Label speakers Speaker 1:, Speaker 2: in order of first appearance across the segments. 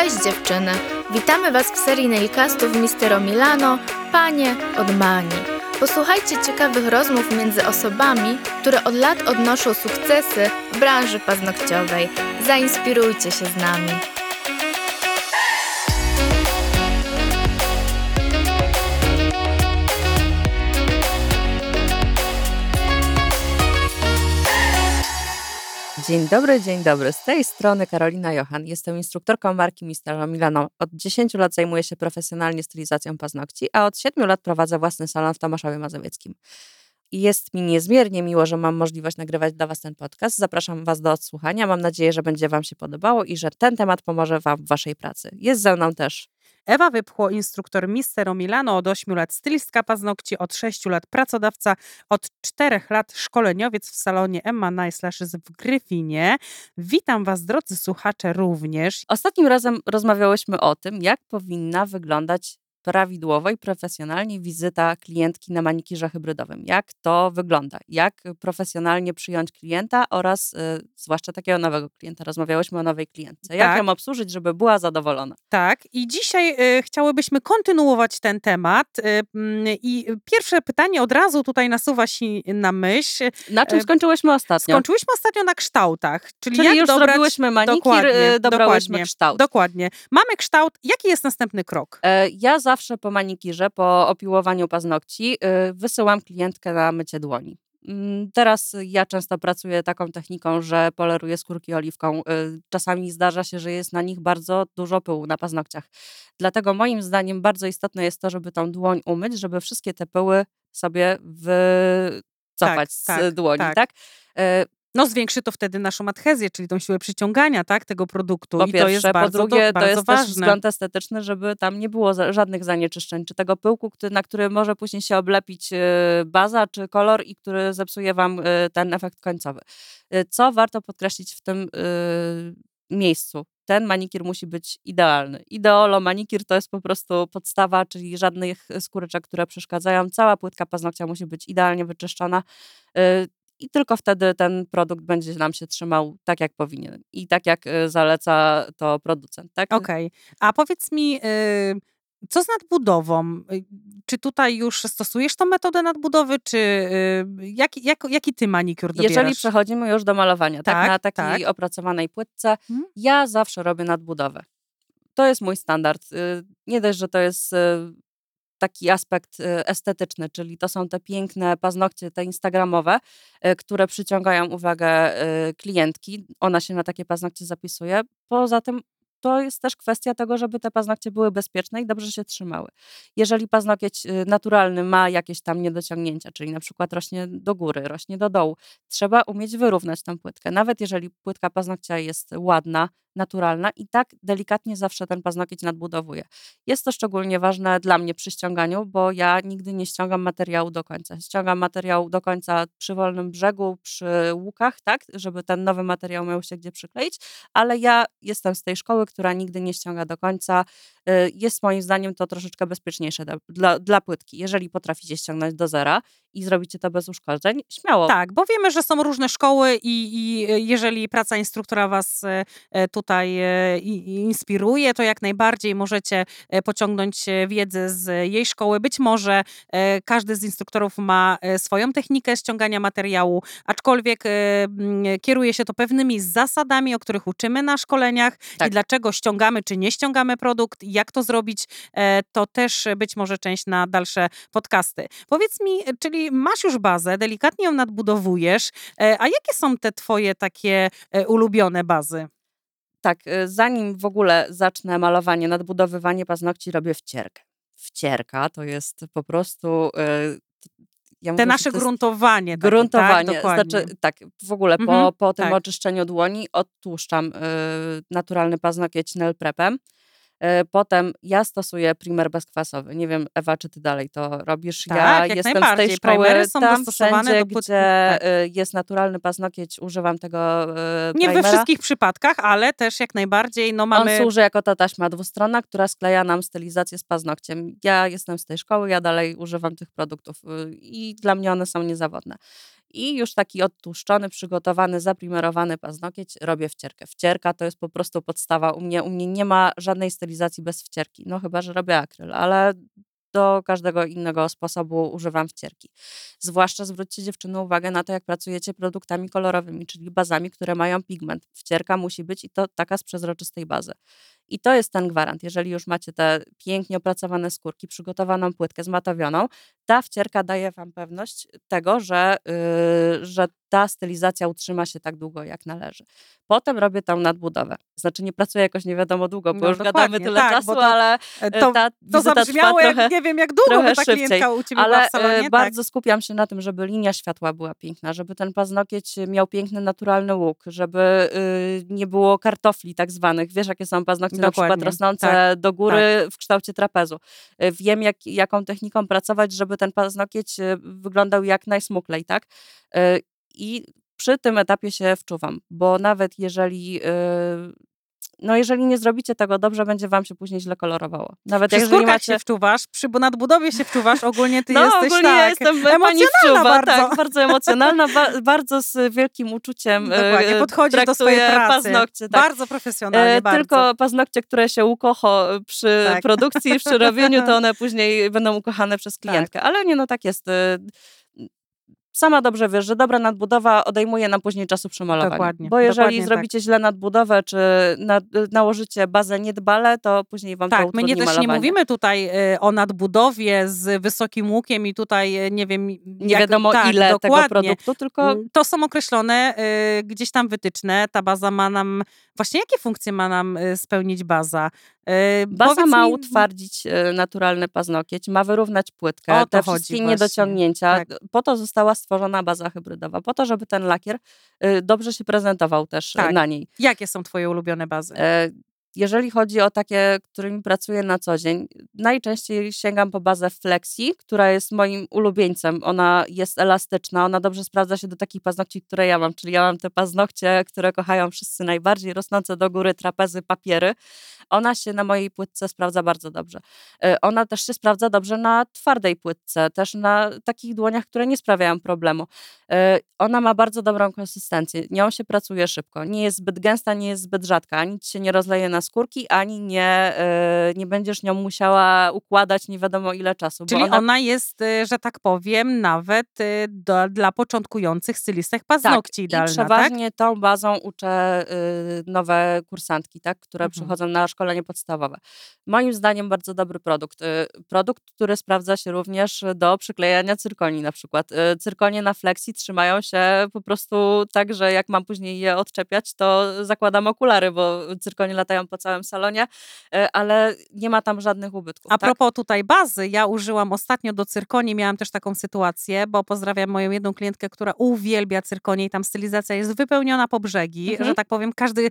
Speaker 1: Cześć dziewczyny! Witamy Was w serii nailcastów Mistero Milano Panie od Mani. Posłuchajcie ciekawych rozmów między osobami, które od lat odnoszą sukcesy w branży paznokciowej. Zainspirujcie się z nami.
Speaker 2: Dzień dobry, dzień dobry. Z tej strony Karolina Johan. Jestem instruktorką marki Mistero Milano. Od 10 lat zajmuję się profesjonalnie stylizacją paznokci, a od 7 lat prowadzę własny salon w Tomaszowie Mazowieckim. Jest mi niezmiernie miło, że mam możliwość nagrywać dla Was ten podcast. Zapraszam Was do odsłuchania. Mam nadzieję, że będzie Wam się podobało i że ten temat pomoże Wam w Waszej pracy. Jest ze mną też
Speaker 3: Ewa Wypchło, instruktor Mistero Milano, od 8 lat stylistka paznokci, od 6 lat pracodawca, od 4 lat szkoleniowiec w salonie Emma Nice w Gryfinie. Witam Was, drodzy słuchacze, również.
Speaker 2: Ostatnim razem rozmawiałyśmy o tym, jak powinna wyglądać prawidłowo i profesjonalnie wizyta klientki na manikirze hybrydowym. Jak to wygląda? Jak profesjonalnie przyjąć klienta oraz y, zwłaszcza takiego nowego klienta. Rozmawiałyśmy o nowej klientce. Jak
Speaker 3: Tak.
Speaker 2: ją obsłużyć, żeby była zadowolona?
Speaker 3: Tak, i dzisiaj y, chciałybyśmy kontynuować ten temat. Y, mm, I pierwsze pytanie od razu tutaj nasuwa się na myśl.
Speaker 2: Na czym
Speaker 3: E,
Speaker 2: skończyłyśmy ostatnio?
Speaker 3: Skończyłyśmy ostatnio na kształtach, czyli,
Speaker 2: Czyli
Speaker 3: jak
Speaker 2: już
Speaker 3: dobrać...
Speaker 2: zrobiłyśmy manikir,
Speaker 3: Dokładnie,
Speaker 2: y, dobrałyśmy
Speaker 3: dokładnie,
Speaker 2: kształt.
Speaker 3: Dokładnie. Mamy kształt. Jaki jest następny krok?
Speaker 2: E, Ja zawsze po manikirze, po opiłowaniu paznokci y, wysyłam klientkę na mycie dłoni. Mm, Teraz ja często pracuję taką techniką, że poleruję skórki oliwką. Y, Czasami zdarza się, że jest na nich bardzo dużo pyłu na paznokciach. Dlatego moim zdaniem bardzo istotne jest to, żeby tą dłoń umyć, żeby wszystkie te pyły sobie wycofać z
Speaker 3: tak,
Speaker 2: dłoni,
Speaker 3: tak.
Speaker 2: tak?
Speaker 3: No zwiększy to wtedy naszą adhezję, czyli tą siłę przyciągania tak, tego produktu.
Speaker 2: Po
Speaker 3: I
Speaker 2: pierwsze,
Speaker 3: to jest
Speaker 2: po
Speaker 3: bardzo,
Speaker 2: drugie, to,
Speaker 3: bardzo
Speaker 2: jest też
Speaker 3: ważne.
Speaker 2: wzgląd estetyczny, żeby tam nie było żadnych zanieczyszczeń, czy tego pyłku, który, na który może później się oblepić e, baza, czy kolor i który zepsuje wam e, ten efekt końcowy. E, Co warto podkreślić w tym miejscu? Ten manikir musi być idealny. Ideolo manikir to jest po prostu podstawa, czyli żadnych skóreczek, które przeszkadzają. Cała płytka paznokcia musi być idealnie wyczyszczona. I tylko wtedy ten produkt będzie nam się trzymał tak, jak powinien. I tak, jak e, zaleca to producent. Tak?
Speaker 3: Okej. A powiedz mi, y, co z nadbudową? Y, Czy tutaj już stosujesz tą metodę nadbudowy, czy y, jaki, jak, jaki ty manikur dobierasz?
Speaker 2: Jeżeli przechodzimy już do malowania, tak,
Speaker 3: Tak,
Speaker 2: na takiej
Speaker 3: tak.
Speaker 2: opracowanej płytce,
Speaker 3: Mhm.
Speaker 2: ja zawsze robię nadbudowę. To jest mój standard. Y, Nie dość, że to jest y, taki aspekt y, estetyczny, czyli to są te piękne paznokcie, te instagramowe, y, które przyciągają uwagę y, klientki. Ona się na takie paznokcie zapisuje. Poza tym to jest też kwestia tego, żeby te paznokcie były bezpieczne i dobrze się trzymały. Jeżeli paznokieć naturalny ma jakieś tam niedociągnięcia, czyli na przykład rośnie do góry, rośnie do dołu, trzeba umieć wyrównać tę płytkę. Nawet jeżeli płytka paznokcia jest ładna, naturalna i tak delikatnie zawsze ten paznokieć nadbudowuje. Jest to szczególnie ważne dla mnie przy ściąganiu, bo ja nigdy nie ściągam materiału do końca. Ściągam materiał do końca przy wolnym brzegu, przy łukach, tak, żeby ten nowy materiał miał się gdzie przykleić, ale ja jestem z tej szkoły, która nigdy nie ściąga do końca. Y, Jest moim zdaniem to troszeczkę bezpieczniejsze dla, dla, dla płytki. Jeżeli potraficie ściągnąć do zera i zrobicie to bez uszkodzeń, śmiało.
Speaker 3: Tak, bo wiemy, że są różne szkoły i, i jeżeli praca instruktora was e, e, tutaj e, inspiruje, to jak najbardziej możecie e, pociągnąć e, wiedzę z jej szkoły. Być może e, każdy z instruktorów ma e, swoją technikę ściągania materiału, aczkolwiek e, kieruje się to pewnymi zasadami, o których uczymy na szkoleniach
Speaker 2: Tak.
Speaker 3: i dlaczego ściągamy czy nie ściągamy produkt, jak to zrobić, e, to też być może część na dalsze podcasty. Powiedz mi, e, czyli masz już bazę, delikatnie ją nadbudowujesz, e, a jakie są te twoje takie e, ulubione bazy?
Speaker 2: Tak, y, zanim w ogóle zacznę malowanie, nadbudowywanie paznokci, robię wcierkę. Wcierka to jest po prostu. Ja
Speaker 3: Te nasze gruntowanie. Takie,
Speaker 2: Gruntowanie,
Speaker 3: tak? Dokładnie.
Speaker 2: znaczy tak, w ogóle po,
Speaker 3: Mhm,
Speaker 2: po tym
Speaker 3: tak.
Speaker 2: oczyszczeniu dłoni odtłuszczam y, naturalny paznokieć nail prepem. Y, Potem ja stosuję primer bezkwasowy. Nie wiem, Ewa, czy ty dalej to robisz?
Speaker 3: Tak,
Speaker 2: ja
Speaker 3: jak
Speaker 2: jestem z tej szkoły
Speaker 3: Primery są
Speaker 2: tam wszędzie, gdzie
Speaker 3: tak.
Speaker 2: y, jest naturalny paznokieć, używam tego y,
Speaker 3: Nie we
Speaker 2: primera.
Speaker 3: wszystkich przypadkach, ale też jak najbardziej no mamy...
Speaker 2: On służy jako ta taśma dwustronna, która skleja nam stylizację z paznokciem. Ja jestem z tej szkoły, ja dalej używam tych produktów y, i dla mnie one są niezawodne. I już taki odtłuszczony, przygotowany, zaprimerowany paznokieć robię wcierkę. Wcierka to jest po prostu podstawa. U mnie, u mnie nie ma żadnej stylizacji bez wcierki. No chyba, że robię akryl, ale do każdego innego sposobu używam wcierki. Zwłaszcza zwróćcie dziewczyny uwagę na to, jak pracujecie produktami kolorowymi, czyli bazami, które mają pigment. Wcierka musi być i to taka z przezroczystej bazy. I to jest ten gwarant. Jeżeli już macie te pięknie opracowane skórki, przygotowaną płytkę zmatowioną, ta wcierka daje Wam pewność tego, że, yy, że ta stylizacja utrzyma się tak długo, jak należy. Potem robię tą nadbudowę. Znaczy nie pracuję jakoś nie wiadomo długo, bo
Speaker 3: No
Speaker 2: już gadamy tyle
Speaker 3: tak,
Speaker 2: czasu,
Speaker 3: to-
Speaker 2: ale
Speaker 3: E, To,
Speaker 2: ta
Speaker 3: to zabrzmiało
Speaker 2: trwa
Speaker 3: jak
Speaker 2: trochę,
Speaker 3: nie wiem jak długo,
Speaker 2: trochę
Speaker 3: bo ta
Speaker 2: szybciej.
Speaker 3: klientka u Ciebie
Speaker 2: ale
Speaker 3: w salonie.
Speaker 2: e,
Speaker 3: tak.
Speaker 2: bardzo skupiam się na tym, żeby linia światła była piękna, żeby ten paznokieć miał piękny, naturalny łuk, żeby y, nie było kartofli tak zwanych. Wiesz, jakie są paznokcie na przykład
Speaker 3: Dokładnie,
Speaker 2: rosnące
Speaker 3: tak,
Speaker 2: do góry w kształcie trapezu. Y, Wiem, jak, jaką techniką pracować, żeby ten paznokieć y, wyglądał jak najsmuklej, tak? Y, I przy tym etapie się wczuwam, bo nawet jeżeli... No jeżeli nie zrobicie tego dobrze, będzie wam się później źle kolorowało. Nawet
Speaker 3: Przy
Speaker 2: jeżeli macie...
Speaker 3: się wczuwasz, przy nadbudowie się wczuwasz, ogólnie ty
Speaker 2: no,
Speaker 3: jesteś
Speaker 2: ogólnie
Speaker 3: tak,
Speaker 2: ja jestem
Speaker 3: emocjonalna
Speaker 2: wczuwa,
Speaker 3: bardzo.
Speaker 2: tak, bardzo emocjonalna, ba, bardzo z wielkim uczuciem e,
Speaker 3: Dokładnie, podchodzisz do swojej pracy.
Speaker 2: paznokcie. Tak.
Speaker 3: Bardzo profesjonalnie,
Speaker 2: E,
Speaker 3: bardzo.
Speaker 2: Tylko paznokcie, które się ukocho przy
Speaker 3: Tak.
Speaker 2: produkcji, przy robieniu, to one później będą ukochane przez klientkę. Ale nie, no tak jest. Sama dobrze wiesz, że dobra nadbudowa odejmuje nam później czasu przy malowaniu.
Speaker 3: Dokładnie,
Speaker 2: Bo jeżeli
Speaker 3: dokładnie tak.
Speaker 2: zrobicie źle nadbudowę, czy na, nałożycie bazę niedbale, to później wam to
Speaker 3: Tak, my nie, też
Speaker 2: malowanie.
Speaker 3: nie mówimy tutaj e, o nadbudowie z wysokim łukiem i tutaj e, nie wiem
Speaker 2: Nie
Speaker 3: jak,
Speaker 2: wiadomo
Speaker 3: tak,
Speaker 2: ile tego
Speaker 3: dokładnie.
Speaker 2: produktu, tylko
Speaker 3: Mm, To są określone e, gdzieś tam wytyczne. Ta baza ma nam. Właśnie jakie funkcje ma nam e, spełnić baza?
Speaker 2: Baza ma
Speaker 3: mi-
Speaker 2: utwardzić naturalny paznokieć, ma wyrównać płytkę,
Speaker 3: O
Speaker 2: te wszystkie
Speaker 3: właśnie.
Speaker 2: niedociągnięcia.
Speaker 3: Tak.
Speaker 2: Po to została stworzona baza hybrydowa, po to, żeby ten lakier e, dobrze się prezentował też e,
Speaker 3: Tak.
Speaker 2: na niej.
Speaker 3: Jakie są Twoje ulubione bazy?
Speaker 2: Jeżeli chodzi o takie, którymi pracuję na co dzień, najczęściej sięgam po bazę Flexi, która jest moim ulubieńcem. Ona jest elastyczna, ona dobrze sprawdza się do takich paznokci, które ja mam, czyli ja mam te paznokcie, które kochają wszyscy najbardziej, rosnące do góry trapezy, papiery. Ona się na mojej płytce sprawdza bardzo dobrze. E, Ona też się sprawdza dobrze na twardej płytce, też na takich dłoniach, które nie sprawiają problemu. E, Ona ma bardzo dobrą konsystencję, nią się pracuje szybko. Nie jest zbyt gęsta, nie jest zbyt rzadka, nic się nie rozleje na skórki, ani nie, e, nie będziesz nią musiała układać nie wiadomo ile czasu.
Speaker 3: Czyli ona... jest, e, że tak powiem, nawet e, do, dla początkujących stylistek paznokci
Speaker 2: tak,
Speaker 3: idealna,
Speaker 2: I
Speaker 3: tak?
Speaker 2: przeważnie tą bazą uczę y, nowe kursantki, tak, które
Speaker 3: Mhm.
Speaker 2: przychodzą na szkolenie podstawowe. Moim zdaniem bardzo dobry produkt. Y, produkt, który sprawdza się również do przyklejania cyrkoni na przykład. Y, Cyrkonie na flexi trzymają się po prostu tak, że jak mam później je odczepiać, to zakładam okulary, bo cyrkonie latają po całym salonie, y, ale nie ma tam żadnych ubytków.
Speaker 3: A
Speaker 2: tak?
Speaker 3: propos tutaj bazy, ja użyłam ostatnio do cyrkonii, miałam też taką sytuację, bo pozdrawiam moją jedną klientkę, która uwielbia cyrkonie i tam stylizacja jest wypełniona po brzegi,
Speaker 2: Mhm.
Speaker 3: że tak powiem, każdy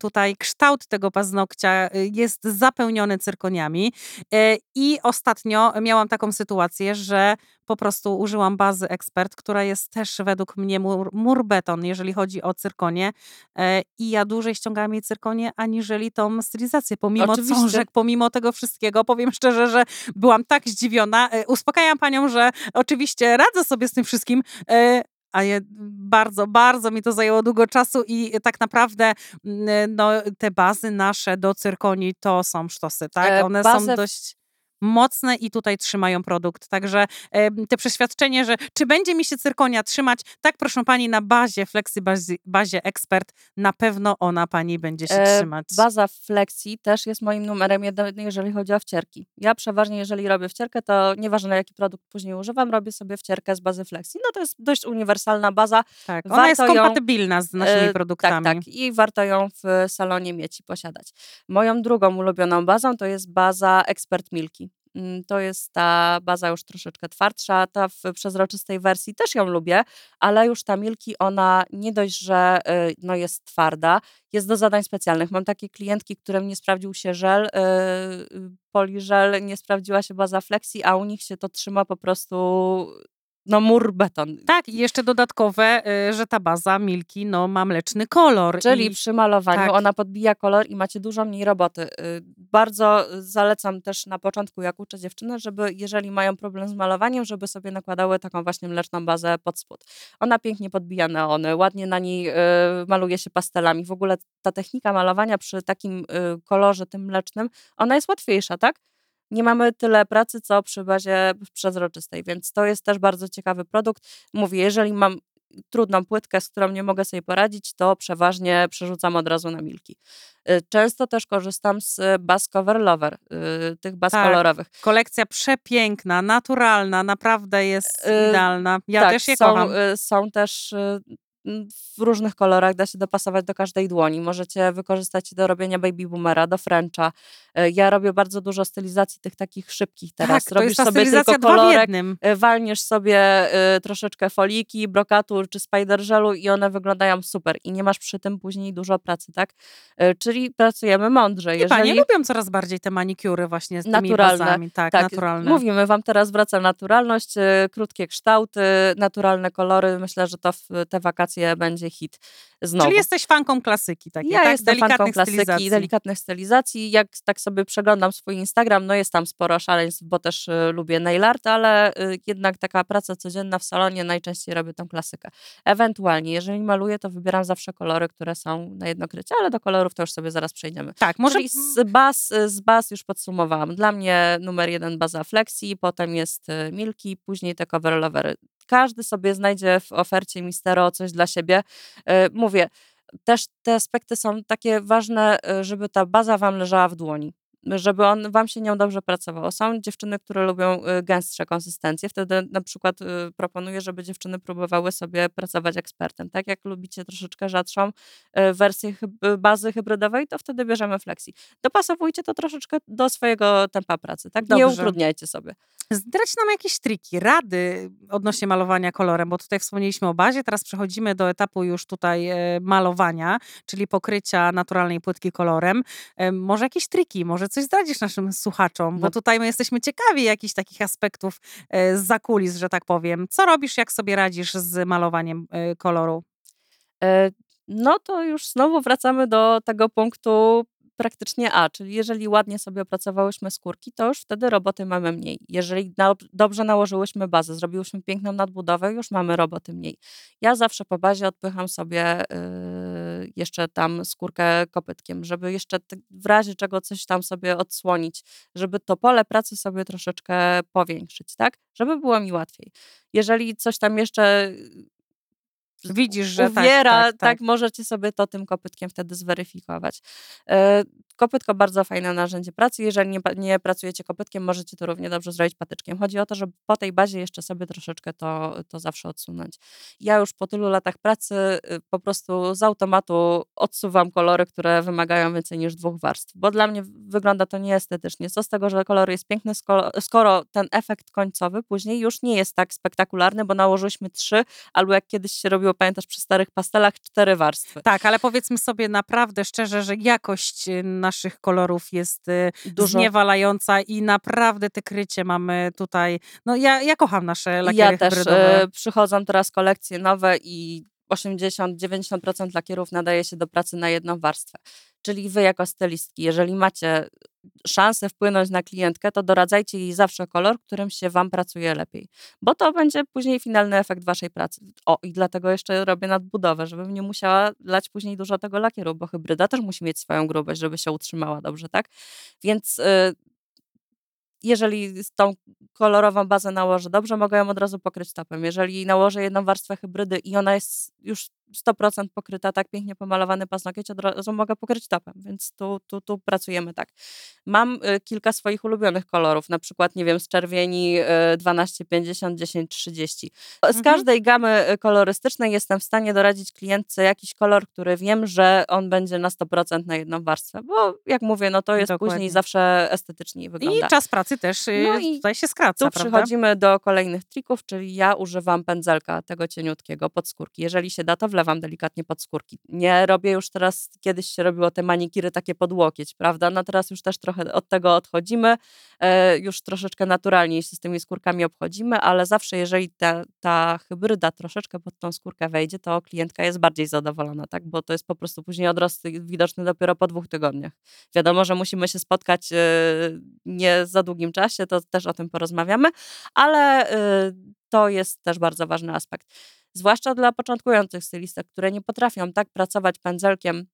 Speaker 3: tutaj kształt tego paznokcia y, jest zapełniony cyrkoniami. Y, I ostatnio miałam taką sytuację, że po prostu użyłam bazy ekspert, która jest też według mnie mur, beton, jeżeli chodzi o cyrkonie. E, I ja dłużej ściągałam jej cyrkonie, aniżeli tą stylizację, pomimo
Speaker 2: Oczywiście.
Speaker 3: cążek, pomimo tego wszystkiego. Powiem szczerze, że byłam tak zdziwiona. E, Uspokajam panią, że oczywiście radzę sobie z tym wszystkim, e, a je, bardzo, bardzo mi to zajęło długo czasu i tak naprawdę mm, no, te bazy nasze do cyrkonii to są sztosy, tak? One
Speaker 2: bazę
Speaker 3: są dość mocne i tutaj trzymają produkt. Także te przeświadczenie, że czy będzie mi się cyrkonia trzymać, tak proszę pani na bazie Flexi bazie, bazie Expert, na pewno ona pani będzie się
Speaker 2: E,
Speaker 3: trzymać.
Speaker 2: Baza Flexi też jest moim numerem jeden, jeżeli chodzi o wcierki. Ja przeważnie, jeżeli robię wcierkę, to nieważne jaki produkt później używam, robię sobie wcierkę z bazy Flexi. No to jest dość uniwersalna baza.
Speaker 3: tak, ona jest
Speaker 2: warto ją,
Speaker 3: kompatybilna z naszymi
Speaker 2: E,
Speaker 3: produktami.
Speaker 2: Tak, tak. I warto ją w salonie mieć i posiadać. Moją drugą ulubioną bazą to jest baza Expert Milki. Mm, To jest ta baza już troszeczkę twardsza, ta w przezroczystej wersji też ją lubię, ale już ta Milki, ona nie dość, że y, no jest twarda, jest do zadań specjalnych. Mam takie klientki, którym nie sprawdził się żel, y, y, poliżel, nie sprawdziła się baza Flexi, a u nich się to trzyma po prostu no mur beton.
Speaker 3: Tak, i jeszcze dodatkowe, y, że ta baza Milki no, ma mleczny kolor.
Speaker 2: Czyli
Speaker 3: i...
Speaker 2: przy malowaniu
Speaker 3: tak.
Speaker 2: ona podbija kolor i macie dużo mniej roboty. Y, Bardzo zalecam też na początku, jak uczę dziewczyny, żeby jeżeli mają problem z malowaniem, żeby sobie nakładały taką właśnie mleczną bazę pod spód. Ona pięknie podbija neony, ładnie na niej y, maluje się pastelami. W ogóle ta technika malowania przy takim kolorze, tym mlecznym, ona jest łatwiejsza, tak? Nie mamy tyle pracy, co przy bazie przezroczystej, więc to jest też bardzo ciekawy produkt. Mówię, jeżeli mam trudną płytkę, z którą nie mogę sobie poradzić, to przeważnie przerzucam od razu na milki. Y, Często też korzystam z baz cover lover, y, tych baz
Speaker 3: Tak.
Speaker 2: kolorowych.
Speaker 3: Kolekcja przepiękna, naturalna, naprawdę jest
Speaker 2: Y,
Speaker 3: idealna. Ja
Speaker 2: tak,
Speaker 3: też je
Speaker 2: są,
Speaker 3: kocham.
Speaker 2: y, Są też y, w różnych kolorach, da się dopasować do każdej dłoni. Możecie wykorzystać do robienia baby boomera, do Frencha. Y, Ja robię bardzo dużo stylizacji tych takich szybkich teraz.
Speaker 3: tak,
Speaker 2: Robisz sobie tylko kolorek, y, walniesz sobie y, troszeczkę foliki, brokatu czy spider żelu i one wyglądają super i nie masz przy tym później dużo pracy, tak? Y, Czyli pracujemy mądrze.
Speaker 3: I panie
Speaker 2: Jeżeli
Speaker 3: lubią coraz bardziej te manikury właśnie z tymi
Speaker 2: Naturalne,
Speaker 3: bazami. Tak,
Speaker 2: tak,
Speaker 3: naturalne.
Speaker 2: mówimy wam teraz wraca naturalność, y, krótkie kształty, naturalne kolory. Myślę, że to w te wakacje będzie hit znowu.
Speaker 3: Czyli jesteś fanką klasyki takiej,
Speaker 2: ja
Speaker 3: tak?
Speaker 2: jestem fanką klasyki
Speaker 3: stylizacji.
Speaker 2: delikatnych stylizacji. Jak tak sobie przeglądam swój Instagram, no jest tam sporo szaleństw, bo też y, lubię nail art, ale y, jednak taka praca codzienna w salonie najczęściej robię tą klasykę. Ewentualnie, jeżeli maluję, to wybieram zawsze kolory, które są na jednokrycie, ale do kolorów to już sobie zaraz przejdziemy.
Speaker 3: Tak, może
Speaker 2: Czyli z baz, z baz już podsumowałam. Dla mnie numer jeden baza Flexi, potem jest y, Milki, później te cover lovery. Każdy sobie znajdzie w ofercie Mistero coś dla siebie. Y, Mówię, też te aspekty są takie ważne, y, żeby ta baza wam leżała w dłoni. Żeby on wam się nią dobrze pracowało. Są dziewczyny, które lubią y, gęstsze konsystencje. Wtedy na przykład y, proponuję, żeby dziewczyny próbowały sobie pracować ekspertem. Tak jak lubicie troszeczkę rzadszą y, wersję bazy hybrydowej, to wtedy bierzemy flexi. Dopasowujcie to troszeczkę do swojego tempa pracy, tak? Nie
Speaker 3: Dobrze.
Speaker 2: utrudniajcie sobie.
Speaker 3: Zdrać nam jakieś triki, rady odnośnie malowania kolorem, bo tutaj wspomnieliśmy o bazie, teraz przechodzimy do etapu już tutaj malowania, czyli pokrycia naturalnej płytki kolorem. Może jakieś triki, może coś zdradzisz naszym słuchaczom, bo
Speaker 2: No.
Speaker 3: tutaj my jesteśmy ciekawi jakichś takich aspektów e, z zakulis, że tak powiem. Co robisz, jak sobie radzisz z malowaniem e, koloru?
Speaker 2: E, No to już znowu wracamy do tego punktu praktycznie A, czyli jeżeli ładnie sobie opracowałyśmy skórki, to już wtedy roboty mamy mniej. Jeżeli na, dobrze nałożyłyśmy bazę, zrobiłyśmy piękną nadbudowę, już mamy roboty mniej. Ja zawsze po bazie odpycham sobie yy, jeszcze tam skórkę kopytkiem, żeby jeszcze w razie czego coś tam sobie odsłonić, żeby to pole pracy sobie troszeczkę powiększyć, tak? Żeby było mi łatwiej. Jeżeli coś tam jeszcze
Speaker 3: Widzisz, że tak,
Speaker 2: uwiera,
Speaker 3: tak,
Speaker 2: tak,
Speaker 3: tak.
Speaker 2: możecie sobie to tym kopytkiem wtedy zweryfikować. Kopytko bardzo fajne narzędzie pracy. Jeżeli nie, nie pracujecie kopytkiem, możecie to równie dobrze zrobić patyczkiem. Chodzi o to, żeby po tej bazie jeszcze sobie troszeczkę to, to zawsze odsunąć. Ja już po tylu latach pracy y, po prostu z automatu odsuwam kolory, które wymagają więcej niż dwóch warstw, bo dla mnie wygląda to nieestetycznie. Co z tego, że kolor jest piękny, skoro, ten efekt końcowy później już nie jest tak spektakularny, bo nałożyliśmy trzy, albo jak kiedyś się robiło, pamiętasz, przy starych pastelach, cztery warstwy.
Speaker 3: Tak, ale powiedzmy sobie naprawdę szczerze, że jakość y, naszych kolorów jest y,
Speaker 2: Dużo.
Speaker 3: zniewalająca i naprawdę te krycie mamy tutaj. No ja, ja kocham nasze lakiery
Speaker 2: Ja też
Speaker 3: hybrydowe.
Speaker 2: e, przychodzą teraz kolekcje nowe i 80-90% lakierów nadaje się do pracy na jedną warstwę. Czyli wy jako stylistki, jeżeli macie szansę wpłynąć na klientkę, to doradzajcie jej zawsze kolor, którym się wam pracuje lepiej. Bo to będzie później finalny efekt waszej pracy. O, i dlatego jeszcze robię nadbudowę, żebym nie musiała lać później dużo tego lakieru, bo hybryda też musi mieć swoją grubość, żeby się utrzymała dobrze, tak? Więc y, jeżeli z tą kolorową bazę nałożę dobrze, mogę ją od razu pokryć topem. Jeżeli nałożę jedną warstwę hybrydy i ona jest już 100% pokryta, tak pięknie pomalowany pasnokieć, od razu mogę pokryć topem, więc tu, tu, tu pracujemy tak. Mam y, kilka swoich ulubionych kolorów, na przykład, nie wiem, z czerwieni y, 12, 50, 10, 30. Z
Speaker 3: Mhm.
Speaker 2: każdej gamy y, kolorystycznej jestem w stanie doradzić klientce jakiś kolor, który wiem, że on będzie na 100% na jedną warstwę, bo jak mówię, no to jest
Speaker 3: Dokładnie.
Speaker 2: później zawsze estetycznie wygląda.
Speaker 3: I czas pracy pracy też y,
Speaker 2: No i
Speaker 3: tutaj się skraca,
Speaker 2: Tu
Speaker 3: prawda?
Speaker 2: przechodzimy do kolejnych trików, czyli ja używam pędzelka tego cieniutkiego pod skórki. Jeżeli się da, to wlewam delikatnie pod skórki. Nie robię już teraz, kiedyś się robiło te manikiry takie pod łokieć, prawda? No teraz już też trochę od tego odchodzimy, e, już troszeczkę naturalniej się z tymi skórkami obchodzimy, ale zawsze jeżeli ta, ta hybryda troszeczkę pod tą skórkę wejdzie, to klientka jest bardziej zadowolona, tak? Bo to jest po prostu później odrost widoczny dopiero po dwóch tygodniach. Wiadomo, że musimy się spotkać e, nie za długim czasie, to też o tym porozmawiamy, ale y, to jest też bardzo ważny aspekt. Zwłaszcza dla początkujących stylistek, które nie potrafią tak pracować pędzelkiem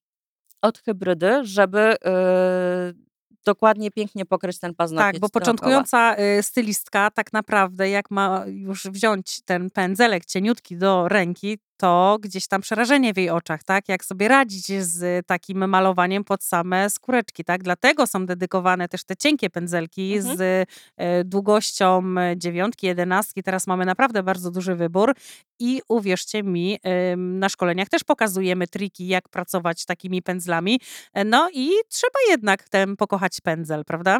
Speaker 2: od hybrydy, żeby y, dokładnie pięknie pokryć ten paznokieć
Speaker 3: Tak, bo początkująca y, stylistka tak naprawdę jak ma już wziąć ten pędzelek cieniutki do ręki, to gdzieś tam przerażenie w jej oczach, tak? Jak sobie radzić z takim malowaniem pod same skóreczki, tak? Dlatego są dedykowane też te cienkie pędzelki
Speaker 2: Mhm.
Speaker 3: z e, długością dziewiątki, jedenastki. Teraz mamy naprawdę bardzo duży wybór i uwierzcie mi, na szkoleniach też pokazujemy triki, jak pracować takimi pędzlami. E, No i trzeba jednak ten pokochać pędzel, prawda?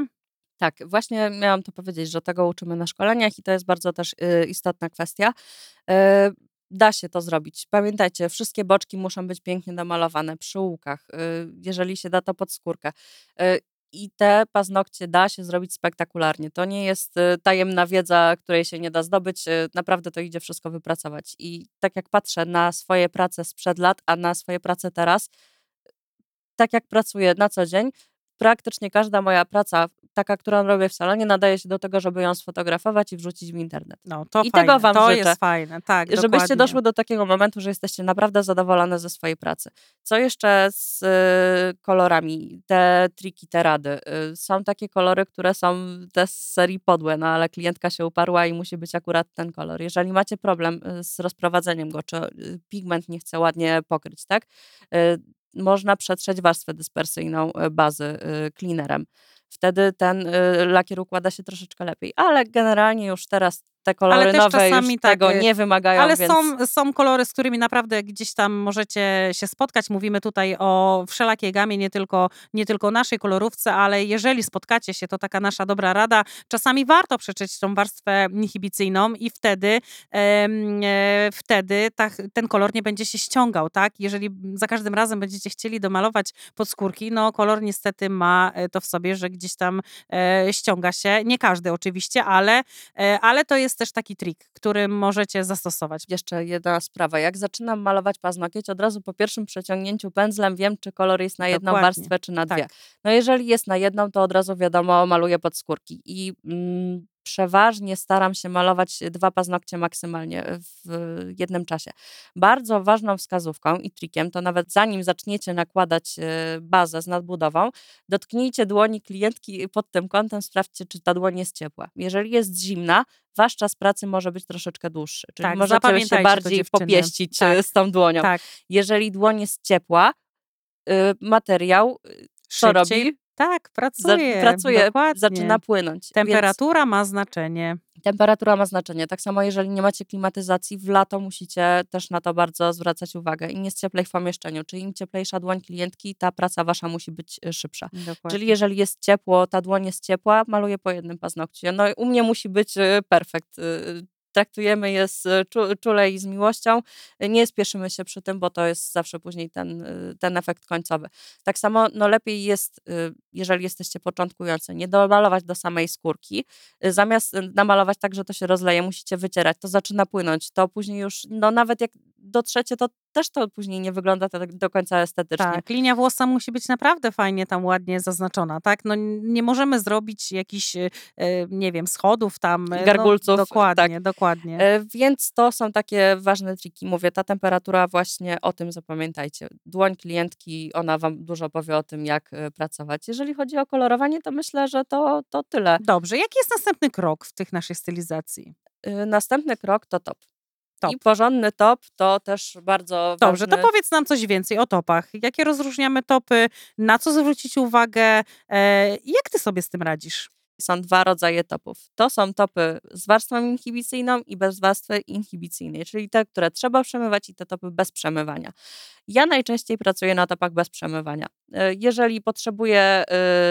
Speaker 2: Tak, właśnie miałam to powiedzieć, że tego uczymy na szkoleniach i to jest bardzo też y, istotna kwestia. Da się to zrobić. Pamiętajcie, wszystkie boczki muszą być pięknie domalowane przy łukach, y, jeżeli się da to pod skórkę. Y, I te paznokcie da się zrobić spektakularnie. To nie jest y, tajemna wiedza, której się nie da zdobyć. Naprawdę to idzie wszystko wypracować. I tak jak patrzę na swoje prace sprzed lat, a na swoje prace teraz, tak jak pracuję na co dzień, praktycznie każda moja praca, taka, którą robię w salonie, nadaje się do tego, żeby ją sfotografować i wrzucić w internet.
Speaker 3: No, to
Speaker 2: I
Speaker 3: fajne.
Speaker 2: tego wam
Speaker 3: to
Speaker 2: życzę.
Speaker 3: jest fajne, tak,
Speaker 2: Żebyście
Speaker 3: dokładnie.
Speaker 2: doszły do takiego momentu, że jesteście naprawdę zadowolone ze swojej pracy. Co jeszcze z y, kolorami? Te triki, te rady. Y, są takie kolory, które są te z serii podłe, no ale klientka się uparła i musi być akurat ten kolor. Jeżeli macie problem y, z rozprowadzeniem go, czy y, pigment nie chce ładnie pokryć, tak? Y, można przetrzeć warstwę dyspersyjną y, bazy y, cleanerem. Wtedy ten y, lakier układa się troszeczkę lepiej. Ale generalnie już teraz te kolory
Speaker 3: też
Speaker 2: nowe
Speaker 3: czasami
Speaker 2: już
Speaker 3: tak,
Speaker 2: tego
Speaker 3: y,
Speaker 2: nie wymagają,
Speaker 3: Ale
Speaker 2: więc...
Speaker 3: są, są kolory, z którymi naprawdę gdzieś tam możecie się spotkać. Mówimy tutaj o wszelakiej gamie, nie tylko, nie tylko naszej kolorówce, ale jeżeli spotkacie się, to taka nasza dobra rada. Czasami warto przeczyć tą warstwę inhibicyjną i wtedy, e, wtedy ta, ten kolor nie będzie się ściągał, tak? Jeżeli za każdym razem będziecie chcieli domalować podskórki, no kolor niestety ma e, to w sobie, że gdzieś tam e, ściąga się. Nie każdy oczywiście, ale, e, ale to jest też taki trik, który możecie zastosować.
Speaker 2: Jeszcze jedna sprawa. Jak zaczynam malować paznokieć, od razu po pierwszym przeciągnięciu pędzlem wiem, czy kolor jest na jedną
Speaker 3: Dokładnie.
Speaker 2: warstwę, czy na dwie.
Speaker 3: Tak.
Speaker 2: No jeżeli jest na jedną, to od razu wiadomo, maluję pod skórki. I mm, przeważnie staram się malować dwa paznokcie maksymalnie w jednym czasie. Bardzo ważną wskazówką i trikiem, to nawet zanim zaczniecie nakładać e, bazę z nadbudową, dotknijcie dłoni klientki pod tym kątem, sprawdźcie, czy ta dłoń jest ciepła. Jeżeli jest zimna, wasz czas pracy może być troszeczkę dłuższy. Czyli
Speaker 3: Tak,
Speaker 2: możecie się bardziej popieścić
Speaker 3: Tak.
Speaker 2: e, z tą dłonią.
Speaker 3: Tak,
Speaker 2: Jeżeli dłoń jest ciepła, materiał co
Speaker 3: szybciej.
Speaker 2: robi?
Speaker 3: Tak,
Speaker 2: Za-
Speaker 3: pracuje.
Speaker 2: pracuje,
Speaker 3: dokładnie.
Speaker 2: zaczyna płynąć. Więc
Speaker 3: Temperatura ma znaczenie.
Speaker 2: temperatura ma znaczenie. Tak samo jeżeli nie macie klimatyzacji, w lato musicie też na to bardzo zwracać uwagę. Im jest cieplej w pomieszczeniu, czyli im cieplejsza dłoń klientki, ta praca wasza musi być y, szybsza.
Speaker 3: Dokładnie.
Speaker 2: Czyli jeżeli jest ciepło, ta dłoń jest ciepła, maluję po jednym paznokcie. No i u mnie musi być y, perfekt. Traktujemy je z czu- czule i z miłością. Y, Nie spieszymy się przy tym, bo to jest zawsze później ten, y, ten efekt końcowy. Tak samo no lepiej jest, jeżeli jesteście początkujący, nie domalować do samej skórki. Zamiast namalować tak, że to się rozleje, musicie wycierać, to zaczyna płynąć. To później już, no nawet jak dotrzecie, to też to później nie wygląda tak do końca estetycznie.
Speaker 3: Tak, linia włosa musi być naprawdę fajnie tam ładnie zaznaczona, tak? No nie możemy zrobić jakichś, e, nie wiem, schodów tam. e,
Speaker 2: Gargulców,
Speaker 3: No, dokładnie,
Speaker 2: tak.
Speaker 3: dokładnie.
Speaker 2: E, Więc to są takie ważne triki. Mówię, ta temperatura właśnie o tym zapamiętajcie. Dłoń klientki, ona wam dużo powie o tym, jak pracować. Jeżeli chodzi o kolorowanie, to myślę, że to, to tyle.
Speaker 3: Dobrze, jaki jest następny krok w tych naszej stylizacji?
Speaker 2: Y, Następny krok to top.
Speaker 3: Top.
Speaker 2: I porządny top to też bardzo
Speaker 3: Dobrze,
Speaker 2: ważny...
Speaker 3: to powiedz nam coś więcej o topach. Jakie rozróżniamy topy, na co zwrócić uwagę, e, jak ty sobie z tym radzisz?
Speaker 2: Są dwa rodzaje topów. To są topy z warstwą inhibicyjną i bez warstwy inhibicyjnej, czyli te, które trzeba przemywać i te topy bez przemywania. Ja najczęściej pracuję na topach bez przemywania. E, Jeżeli potrzebuję e,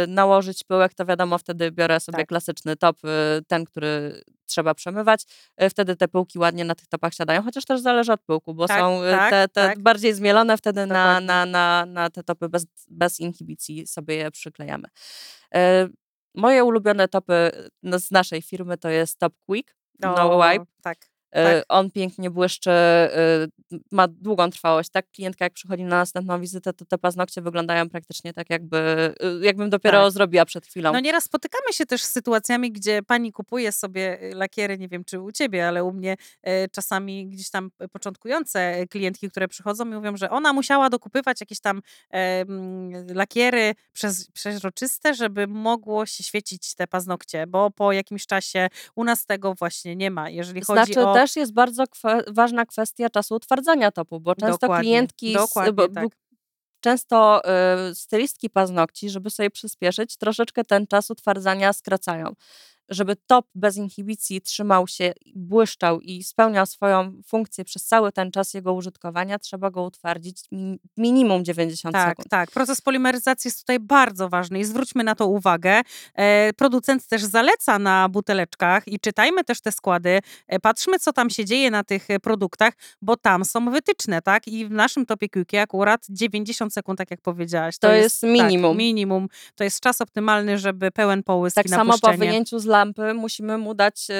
Speaker 2: nałożyć pyłek, to wiadomo, wtedy biorę sobie
Speaker 3: Tak.
Speaker 2: klasyczny top, e, ten, który trzeba przemywać. Wtedy te pyłki ładnie na tych topach siadają, chociaż też zależy od pyłku, bo
Speaker 3: Tak,
Speaker 2: są
Speaker 3: tak,
Speaker 2: te, te
Speaker 3: tak.
Speaker 2: bardziej zmielone, wtedy na, na, na, na te topy bez, bez inhibicji sobie je przyklejamy. Moje ulubione topy no, z naszej firmy to jest Top Quick, No
Speaker 3: O,
Speaker 2: Wipe.
Speaker 3: Tak.
Speaker 2: E,
Speaker 3: Tak.
Speaker 2: On pięknie błyszczy, e, ma długą trwałość. Tak, klientka jak przychodzi na następną wizytę, to te paznokcie wyglądają praktycznie tak, jakby, e, jakbym dopiero
Speaker 3: Tak.
Speaker 2: zrobiła przed chwilą.
Speaker 3: No nieraz spotykamy się też z sytuacjami, gdzie pani kupuje sobie lakiery, nie wiem czy u ciebie, ale u mnie czasami gdzieś tam początkujące klientki, które przychodzą i mówią, że ona musiała dokupywać jakieś tam lakiery przez, przeźroczyste, żeby mogło się świecić te paznokcie, bo po jakimś czasie u nas tego właśnie nie ma. Jeżeli chodzi
Speaker 2: Znaczy
Speaker 3: o...
Speaker 2: też jest bardzo kwe- ważna kwestia czasu utwardzania topu, bo często
Speaker 3: Dokładnie,
Speaker 2: klientki, z,
Speaker 3: dokładnie
Speaker 2: bo,
Speaker 3: tak.
Speaker 2: często y, stylistki paznokci, żeby sobie przyspieszyć, troszeczkę ten czas utwardzania skracają. Żeby top bez inhibicji trzymał się, błyszczał i spełniał swoją funkcję przez cały ten czas jego użytkowania, trzeba go utwardzić mi, minimum 90
Speaker 3: Tak,
Speaker 2: sekund.
Speaker 3: tak. Proces polimeryzacji jest tutaj bardzo ważny i zwróćmy na to uwagę. E, producent też zaleca na buteleczkach i czytajmy też te składy. E, patrzmy, co tam się dzieje na tych e, produktach, bo tam są wytyczne, tak? I w naszym topie Quicky akurat 90 sekund, tak jak powiedziałaś.
Speaker 2: To jest minimum.
Speaker 3: Tak, minimum. To jest czas optymalny, żeby pełen połysk
Speaker 2: Tak
Speaker 3: i
Speaker 2: samo po wyjęciu z lampy musimy mu dać y,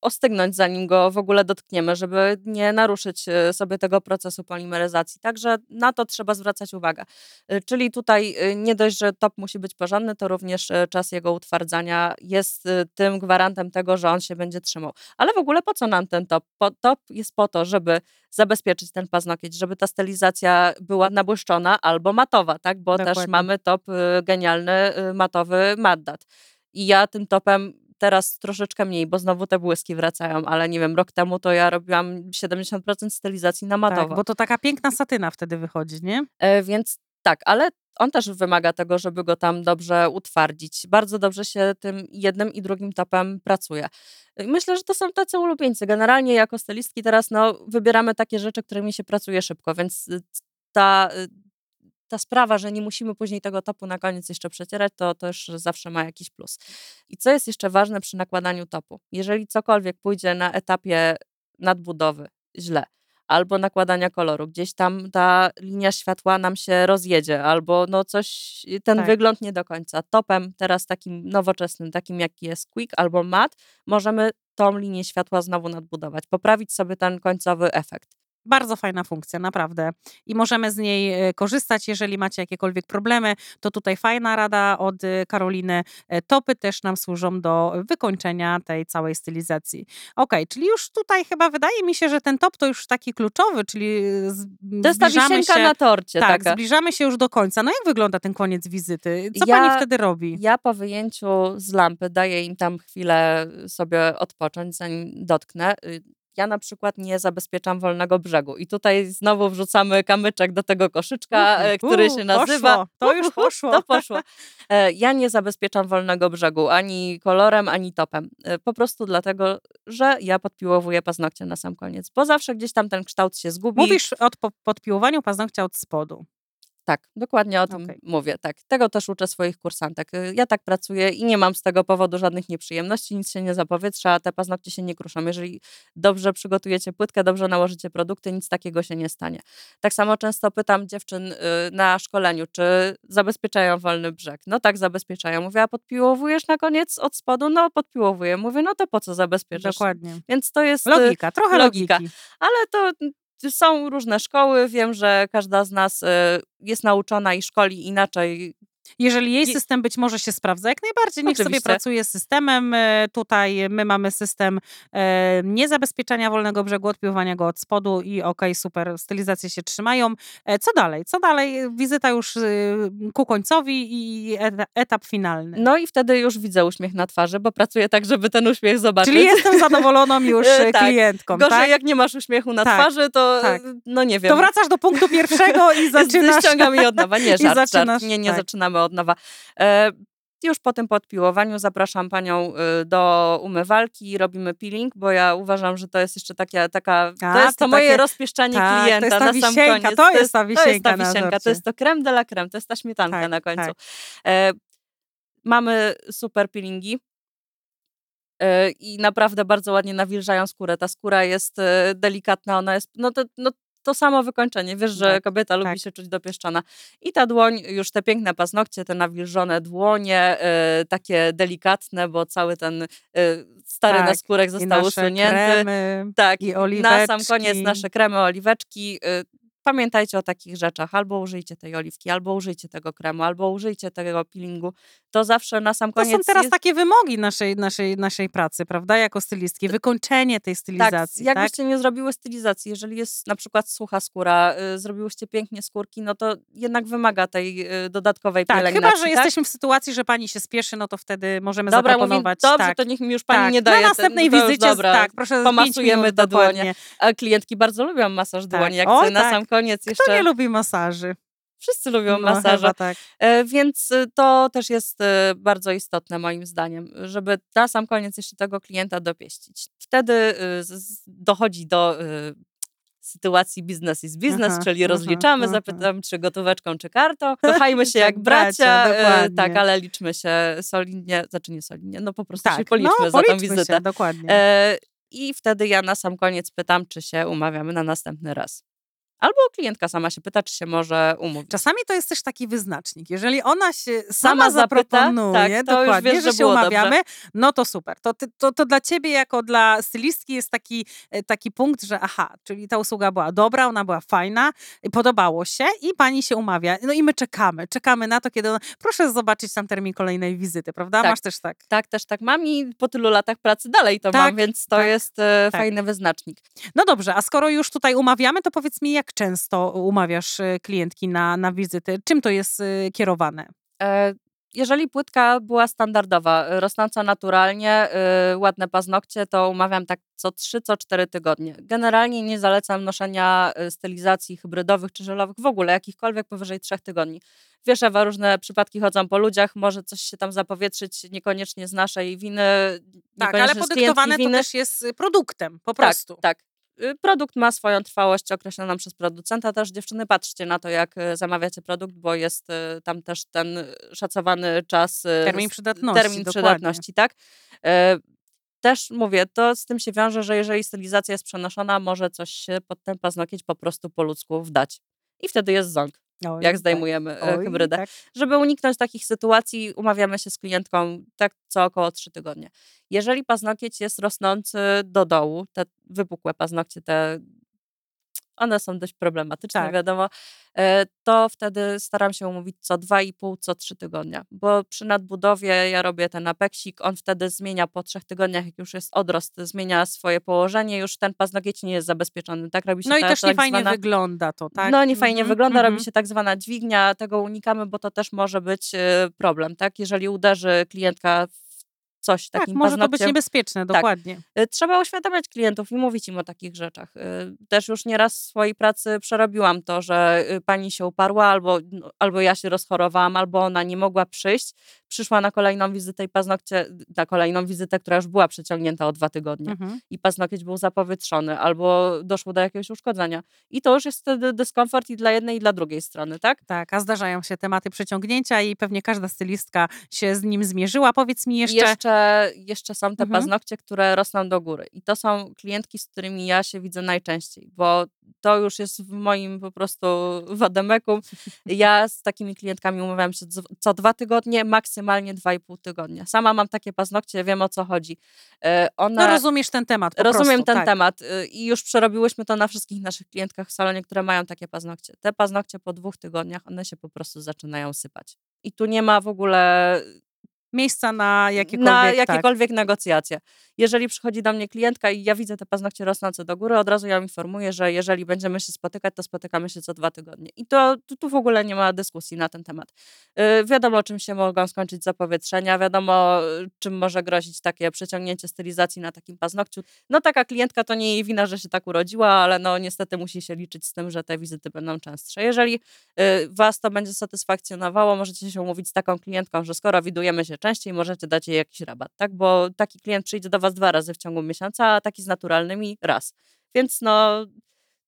Speaker 2: ostygnąć, zanim go w ogóle dotkniemy, żeby nie naruszyć y, sobie tego procesu polimeryzacji. Także na to trzeba zwracać uwagę. Y, czyli tutaj nie dość, że top musi być porządny, to również czas jego utwardzania jest tym gwarantem tego, że on się będzie trzymał. Ale w ogóle po co nam ten top? Po, top jest po to, żeby zabezpieczyć ten paznokieć, żeby ta stylizacja była nabłyszczona albo matowa, tak? Bo też
Speaker 3: Dokładnie.
Speaker 2: mamy top genialny, matowy Maddat. I ja tym topem teraz troszeczkę mniej, bo znowu te błyski wracają, ale nie wiem, rok temu to ja robiłam 70% stylizacji na matowo.
Speaker 3: Tak, bo to taka piękna satyna wtedy wychodzi, nie?
Speaker 2: E, Więc tak, ale on też wymaga tego, żeby go tam dobrze utwardzić. Bardzo dobrze się tym jednym i drugim topem pracuje. Myślę, że to są tacy ulubieńcy. Generalnie jako stylistki teraz no, wybieramy takie rzeczy, którymi się pracuje szybko, więc y, ta, y, ta sprawa, że nie musimy później tego topu na koniec jeszcze przecierać, to też zawsze ma jakiś plus. I co jest jeszcze ważne przy nakładaniu topu? Jeżeli cokolwiek pójdzie na etapie nadbudowy źle, albo nakładania koloru, gdzieś tam ta linia światła nam się rozjedzie, albo no coś, ten
Speaker 3: Tak.
Speaker 2: wygląd nie do końca. Topem teraz takim nowoczesnym, takim jaki jest Quick albo Matte, możemy tą linię światła znowu nadbudować, poprawić sobie ten końcowy efekt.
Speaker 3: Bardzo fajna funkcja, naprawdę. I możemy z niej e, korzystać, jeżeli macie jakiekolwiek problemy. To tutaj fajna rada od e, Karoliny. E, Topy też nam służą do wykończenia tej całej stylizacji. Ok, czyli już tutaj chyba wydaje mi się, że ten top to już taki kluczowy, czyli zbliżamy się,
Speaker 2: na torcie
Speaker 3: tak,
Speaker 2: taka.
Speaker 3: zbliżamy się już do końca. No jak wygląda ten koniec wizyty? Co
Speaker 2: Ja-
Speaker 3: pani wtedy robi?
Speaker 2: Ja po wyjęciu z lampy daję im tam chwilę sobie odpocząć, zanim dotknę. Ja na przykład nie zabezpieczam wolnego brzegu. I tutaj znowu wrzucamy kamyczek do tego koszyczka, e, który się nazywa.
Speaker 3: poszło, to już poszło.
Speaker 2: To poszło. E, Ja nie zabezpieczam wolnego brzegu ani kolorem, ani topem. E, Po prostu dlatego, że ja podpiłowuję paznokcie na sam koniec, bo zawsze gdzieś tam ten kształt się zgubi.
Speaker 3: Mówisz o po- podpiłowaniu paznokcia od spodu.
Speaker 2: Tak, dokładnie o tym
Speaker 3: Okej.
Speaker 2: mówię. Tak. Tego też uczę swoich kursantek. Y, Ja tak pracuję i nie mam z tego powodu żadnych nieprzyjemności, nic się nie zapowietrza, te paznokcie się nie kruszą. Jeżeli dobrze przygotujecie płytkę, dobrze nałożycie produkty, nic takiego się nie stanie. Tak samo często pytam dziewczyn y, na szkoleniu, czy zabezpieczają wolny brzeg. No tak, zabezpieczają. Mówię, a podpiłowujesz na koniec od spodu? No podpiłowuję. Mówię, no to po co zabezpieczasz?
Speaker 3: Dokładnie.
Speaker 2: Więc to jest... y,
Speaker 3: Logika, trochę
Speaker 2: logika.
Speaker 3: logiki.
Speaker 2: ale to są różne szkoły. Wiem, że każda z nas y, jest nauczona i szkoli inaczej.
Speaker 3: Jeżeli jej
Speaker 2: Je-
Speaker 3: system być może się sprawdza, jak najbardziej, niech sobie
Speaker 2: Oczywiście.
Speaker 3: pracuje z systemem. E, Tutaj my mamy system e, niezabezpieczania wolnego brzegu, odpiłowania go od spodu i okej, super, stylizacje się trzymają. E, Co dalej? Co dalej? Wizyta już ku końcowi i eta- etap finalny.
Speaker 2: No i wtedy już widzę uśmiech na twarzy, bo pracuję tak, żeby ten uśmiech zobaczyć.
Speaker 3: Czyli jestem zadowoloną już
Speaker 2: tak.
Speaker 3: klientką,
Speaker 2: Gorzej,
Speaker 3: tak?
Speaker 2: jak nie masz uśmiechu na
Speaker 3: Tak,
Speaker 2: twarzy, to
Speaker 3: tak.
Speaker 2: no nie wiem.
Speaker 3: To wracasz do punktu pierwszego i zaczynasz...
Speaker 2: Ściągam je od nowa. Nie, żart,
Speaker 3: zaczynasz,
Speaker 2: żart. Nie, nie
Speaker 3: tak.
Speaker 2: Zaczynamy od nowa. E, Już po tym podpiłowaniu zapraszam panią y, do umywalki, robimy peeling, bo ja uważam, że to jest jeszcze taka, taka
Speaker 3: A,
Speaker 2: to jest
Speaker 3: to
Speaker 2: to moje
Speaker 3: takie-
Speaker 2: rozpieszczanie
Speaker 3: tak, to
Speaker 2: klienta
Speaker 3: jest ta
Speaker 2: na sam
Speaker 3: wisienka,
Speaker 2: koniec.
Speaker 3: to jest ta
Speaker 2: to jest
Speaker 3: wisienka
Speaker 2: ta wisienka, to jest to creme de la creme, to jest ta śmietanka
Speaker 3: Tak,
Speaker 2: na końcu.
Speaker 3: tak.
Speaker 2: E, mamy super peelingi. E, I naprawdę bardzo ładnie nawilżają skórę. Ta skóra jest e, delikatna, ona jest. No to, no, to samo wykończenie. Wiesz, że
Speaker 3: Tak,
Speaker 2: kobieta lubi
Speaker 3: tak.
Speaker 2: się czuć dopieszczona. I ta dłoń, już te piękne paznokcie, te nawilżone dłonie, e, takie delikatne, bo cały ten e, stary
Speaker 3: Tak,
Speaker 2: naskórek
Speaker 3: I
Speaker 2: został
Speaker 3: nasze
Speaker 2: usunięty.
Speaker 3: kremy,
Speaker 2: Tak,
Speaker 3: i
Speaker 2: na sam koniec
Speaker 3: oliweczki.
Speaker 2: nasze kremy, oliweczki. y, Pamiętajcie o takich rzeczach. Albo użyjcie tej oliwki, albo użyjcie tego kremu, albo użyjcie tego peelingu. To zawsze na sam
Speaker 3: To
Speaker 2: koniec
Speaker 3: są teraz
Speaker 2: jest...
Speaker 3: takie wymogi naszej, naszej, naszej pracy, prawda? Jako stylistki. Wykończenie tej
Speaker 2: Tak,
Speaker 3: stylizacji. Tak,
Speaker 2: jakbyście nie zrobiły stylizacji, jeżeli jest na przykład sucha skóra, y, zrobiłyście pięknie skórki, no to jednak wymaga tej y, dodatkowej
Speaker 3: Tak,
Speaker 2: pielęgnacji.
Speaker 3: chyba, że
Speaker 2: tak?
Speaker 3: jesteśmy w sytuacji, że pani się spieszy, no to wtedy możemy
Speaker 2: Dobra,
Speaker 3: zaproponować.
Speaker 2: dobrze,
Speaker 3: tak,
Speaker 2: to niech mi już pani
Speaker 3: tak.
Speaker 2: nie daje.
Speaker 3: Na następnej
Speaker 2: ten, to już
Speaker 3: wizycie,
Speaker 2: dobra,
Speaker 3: tak, proszę,
Speaker 2: pomasujemy te dłonie.
Speaker 3: dokładnie.
Speaker 2: A klientki bardzo lubią masaż
Speaker 3: Tak.
Speaker 2: dłoni, jak
Speaker 3: Oj,
Speaker 2: sobie na
Speaker 3: tak.
Speaker 2: sam koniec
Speaker 3: Kto
Speaker 2: jeszcze...
Speaker 3: nie lubi masaży?
Speaker 2: Wszyscy lubią
Speaker 3: No,
Speaker 2: masaże.
Speaker 3: tak.
Speaker 2: E, Więc y, to też jest y, bardzo istotne moim zdaniem, żeby na sam koniec jeszcze tego klienta dopieścić. Wtedy y, dochodzi do sytuacji business is business,
Speaker 3: Aha,
Speaker 2: czyli
Speaker 3: aha,
Speaker 2: rozliczamy,
Speaker 3: aha.
Speaker 2: zapytam czy gotóweczką, czy kartą. Kochajmy się jak
Speaker 3: bracia,
Speaker 2: bracia, tak, ale liczmy się solidnie, znaczy nie solidnie, no po prostu się
Speaker 3: Tak,
Speaker 2: policzmy
Speaker 3: no,
Speaker 2: za tą wizytę.
Speaker 3: Się, dokładnie.
Speaker 2: E, I wtedy ja na sam koniec pytam, czy się umawiamy na następny raz. Albo klientka sama się pyta, czy się może umówić.
Speaker 3: Czasami to jest też taki wyznacznik. Jeżeli ona się sama,
Speaker 2: Sama zapyta,
Speaker 3: zaproponuje,
Speaker 2: tak, to już
Speaker 3: dokładnie,
Speaker 2: wiesz,
Speaker 3: że
Speaker 2: że
Speaker 3: się umawiamy, no to super. To, to, to dla ciebie jako dla stylistki jest taki, e, taki punkt, że aha, czyli ta usługa była dobra, ona była fajna, podobało się i pani się umawia. No i my czekamy, czekamy na to, kiedy ona... Proszę zobaczyć tam termin kolejnej wizyty, prawda?
Speaker 2: Tak.
Speaker 3: Masz też tak.
Speaker 2: Tak, też tak mam i po tylu latach pracy dalej to
Speaker 3: Tak,
Speaker 2: mam, więc to
Speaker 3: tak,
Speaker 2: jest e,
Speaker 3: tak.
Speaker 2: fajny wyznacznik.
Speaker 3: No dobrze, a skoro już tutaj umawiamy, to powiedz mi, jak często umawiasz e, klientki na, na wizyty? Czym to jest e, kierowane?
Speaker 2: E, jeżeli płytka była standardowa, e, rosnąca naturalnie, ładne paznokcie, to umawiam tak co 3, co 4 tygodnie. Generalnie nie zalecam noszenia stylizacji hybrydowych czy żelowych, w ogóle jakichkolwiek powyżej 3 tygodni. Wiesz, Ewa, różne przypadki chodzą po ludziach, może coś się tam zapowietrzyć, niekoniecznie z naszej winy,
Speaker 3: Tak, ale podyktowane to
Speaker 2: winy.
Speaker 3: też jest y, produktem, po
Speaker 2: Tak,
Speaker 3: prostu.
Speaker 2: Tak. Y, Produkt ma swoją trwałość określoną przez producenta. Też dziewczyny, patrzcie na to, jak y, zamawiacie produkt, bo jest y, tam też ten y, szacowany czas. y,
Speaker 3: Termin przydatności,
Speaker 2: Termin
Speaker 3: dokładnie.
Speaker 2: przydatności, tak. E, Też mówię, to z tym się wiąże, że jeżeli stylizacja jest przenoszona, może coś się pod ten paznokieć po prostu po ludzku wdać. I wtedy jest ząg,
Speaker 3: Oj,
Speaker 2: jak
Speaker 3: tak.
Speaker 2: zdejmujemy e,
Speaker 3: Oj,
Speaker 2: hybrydę.
Speaker 3: tak.
Speaker 2: Żeby uniknąć takich sytuacji, umawiamy się z klientką tak co około 3 tygodnie. Jeżeli paznokieć jest rosnący do dołu, te wypukłe paznokcie, te one są dość problematyczne,
Speaker 3: Tak.
Speaker 2: wiadomo, e, to wtedy staram się umówić co 2,5, co 3 tygodnia, bo przy nadbudowie ja robię ten apeksik, on wtedy zmienia po trzech tygodniach, jak już jest odrost, zmienia swoje położenie, już ten paznokieć nie jest zabezpieczony, tak robi się
Speaker 3: No i
Speaker 2: ta,
Speaker 3: też nie
Speaker 2: tak
Speaker 3: fajnie
Speaker 2: zwana...
Speaker 3: wygląda to, tak?
Speaker 2: No, nie fajnie
Speaker 3: Mhm,
Speaker 2: wygląda,
Speaker 3: mhm.
Speaker 2: robi się tak zwana dźwignia, tego unikamy, bo to też może być e, problem, tak? Jeżeli uderzy klientka coś
Speaker 3: Tak,
Speaker 2: takim
Speaker 3: może to być niebezpieczne, dokładnie.
Speaker 2: Y, Trzeba uświadamiać klientów i mówić im o takich rzeczach. Y, Też już nieraz w swojej pracy przerobiłam to, że y, pani się uparła, albo, albo ja się rozchorowałam, albo ona nie mogła przyjść. Przyszła na kolejną wizytę i paznokcie, na kolejną wizytę, która już była przeciągnięta o dwa tygodnie.
Speaker 3: Mhm.
Speaker 2: I paznokieć był zapowietrzony, albo doszło do jakiegoś uszkodzenia. I to już jest wtedy dyskomfort i dla jednej, i dla drugiej strony, tak?
Speaker 3: Tak, a zdarzają się tematy przeciągnięcia i pewnie każda stylistka się z nim zmierzyła. Powiedz mi jeszcze,
Speaker 2: Jeszcze, jeszcze są te
Speaker 3: Mhm.
Speaker 2: paznokcie, które rosną do góry. I to są klientki, z którymi ja się widzę najczęściej, bo to już jest w moim po prostu wademekum. Ja z takimi klientkami umawiam się co- dwa tygodnie, maksymalnie dwa i pół tygodnia. Sama mam takie paznokcie, wiem o co chodzi. E, One,
Speaker 3: no rozumiesz ten temat
Speaker 2: Rozumiem
Speaker 3: prostu,
Speaker 2: ten
Speaker 3: tak.
Speaker 2: temat y, i już przerobiłyśmy to na wszystkich naszych klientkach w salonie, które mają takie paznokcie. Te paznokcie po dwóch tygodniach, one się po prostu zaczynają sypać. I tu nie ma w ogóle
Speaker 3: Miejsca na jakiekolwiek,
Speaker 2: na
Speaker 3: tak.
Speaker 2: jakiekolwiek negocjacje. Jeżeli przychodzi do mnie klientka i ja widzę te paznokcie rosnące do góry, od razu ją informuję, że jeżeli będziemy się spotykać, to spotykamy się co dwa tygodnie. I to tu, w ogóle nie ma dyskusji na ten temat. Yy, wiadomo, czym się mogą skończyć zapowietrzenia, wiadomo, y, czym może grozić takie przeciągnięcie stylizacji na takim paznokciu. No taka klientka to nie jej wina, że się tak urodziła, ale no niestety musi się liczyć z tym, że te wizyty będą częstsze. Jeżeli y, was to będzie satysfakcjonowało, możecie się umówić z taką klientką, że skoro widujemy się częściej, możecie dać jej jakiś rabat, tak? Bo taki klient przyjdzie do was dwa razy w ciągu miesiąca, a taki z naturalnymi raz. Więc no,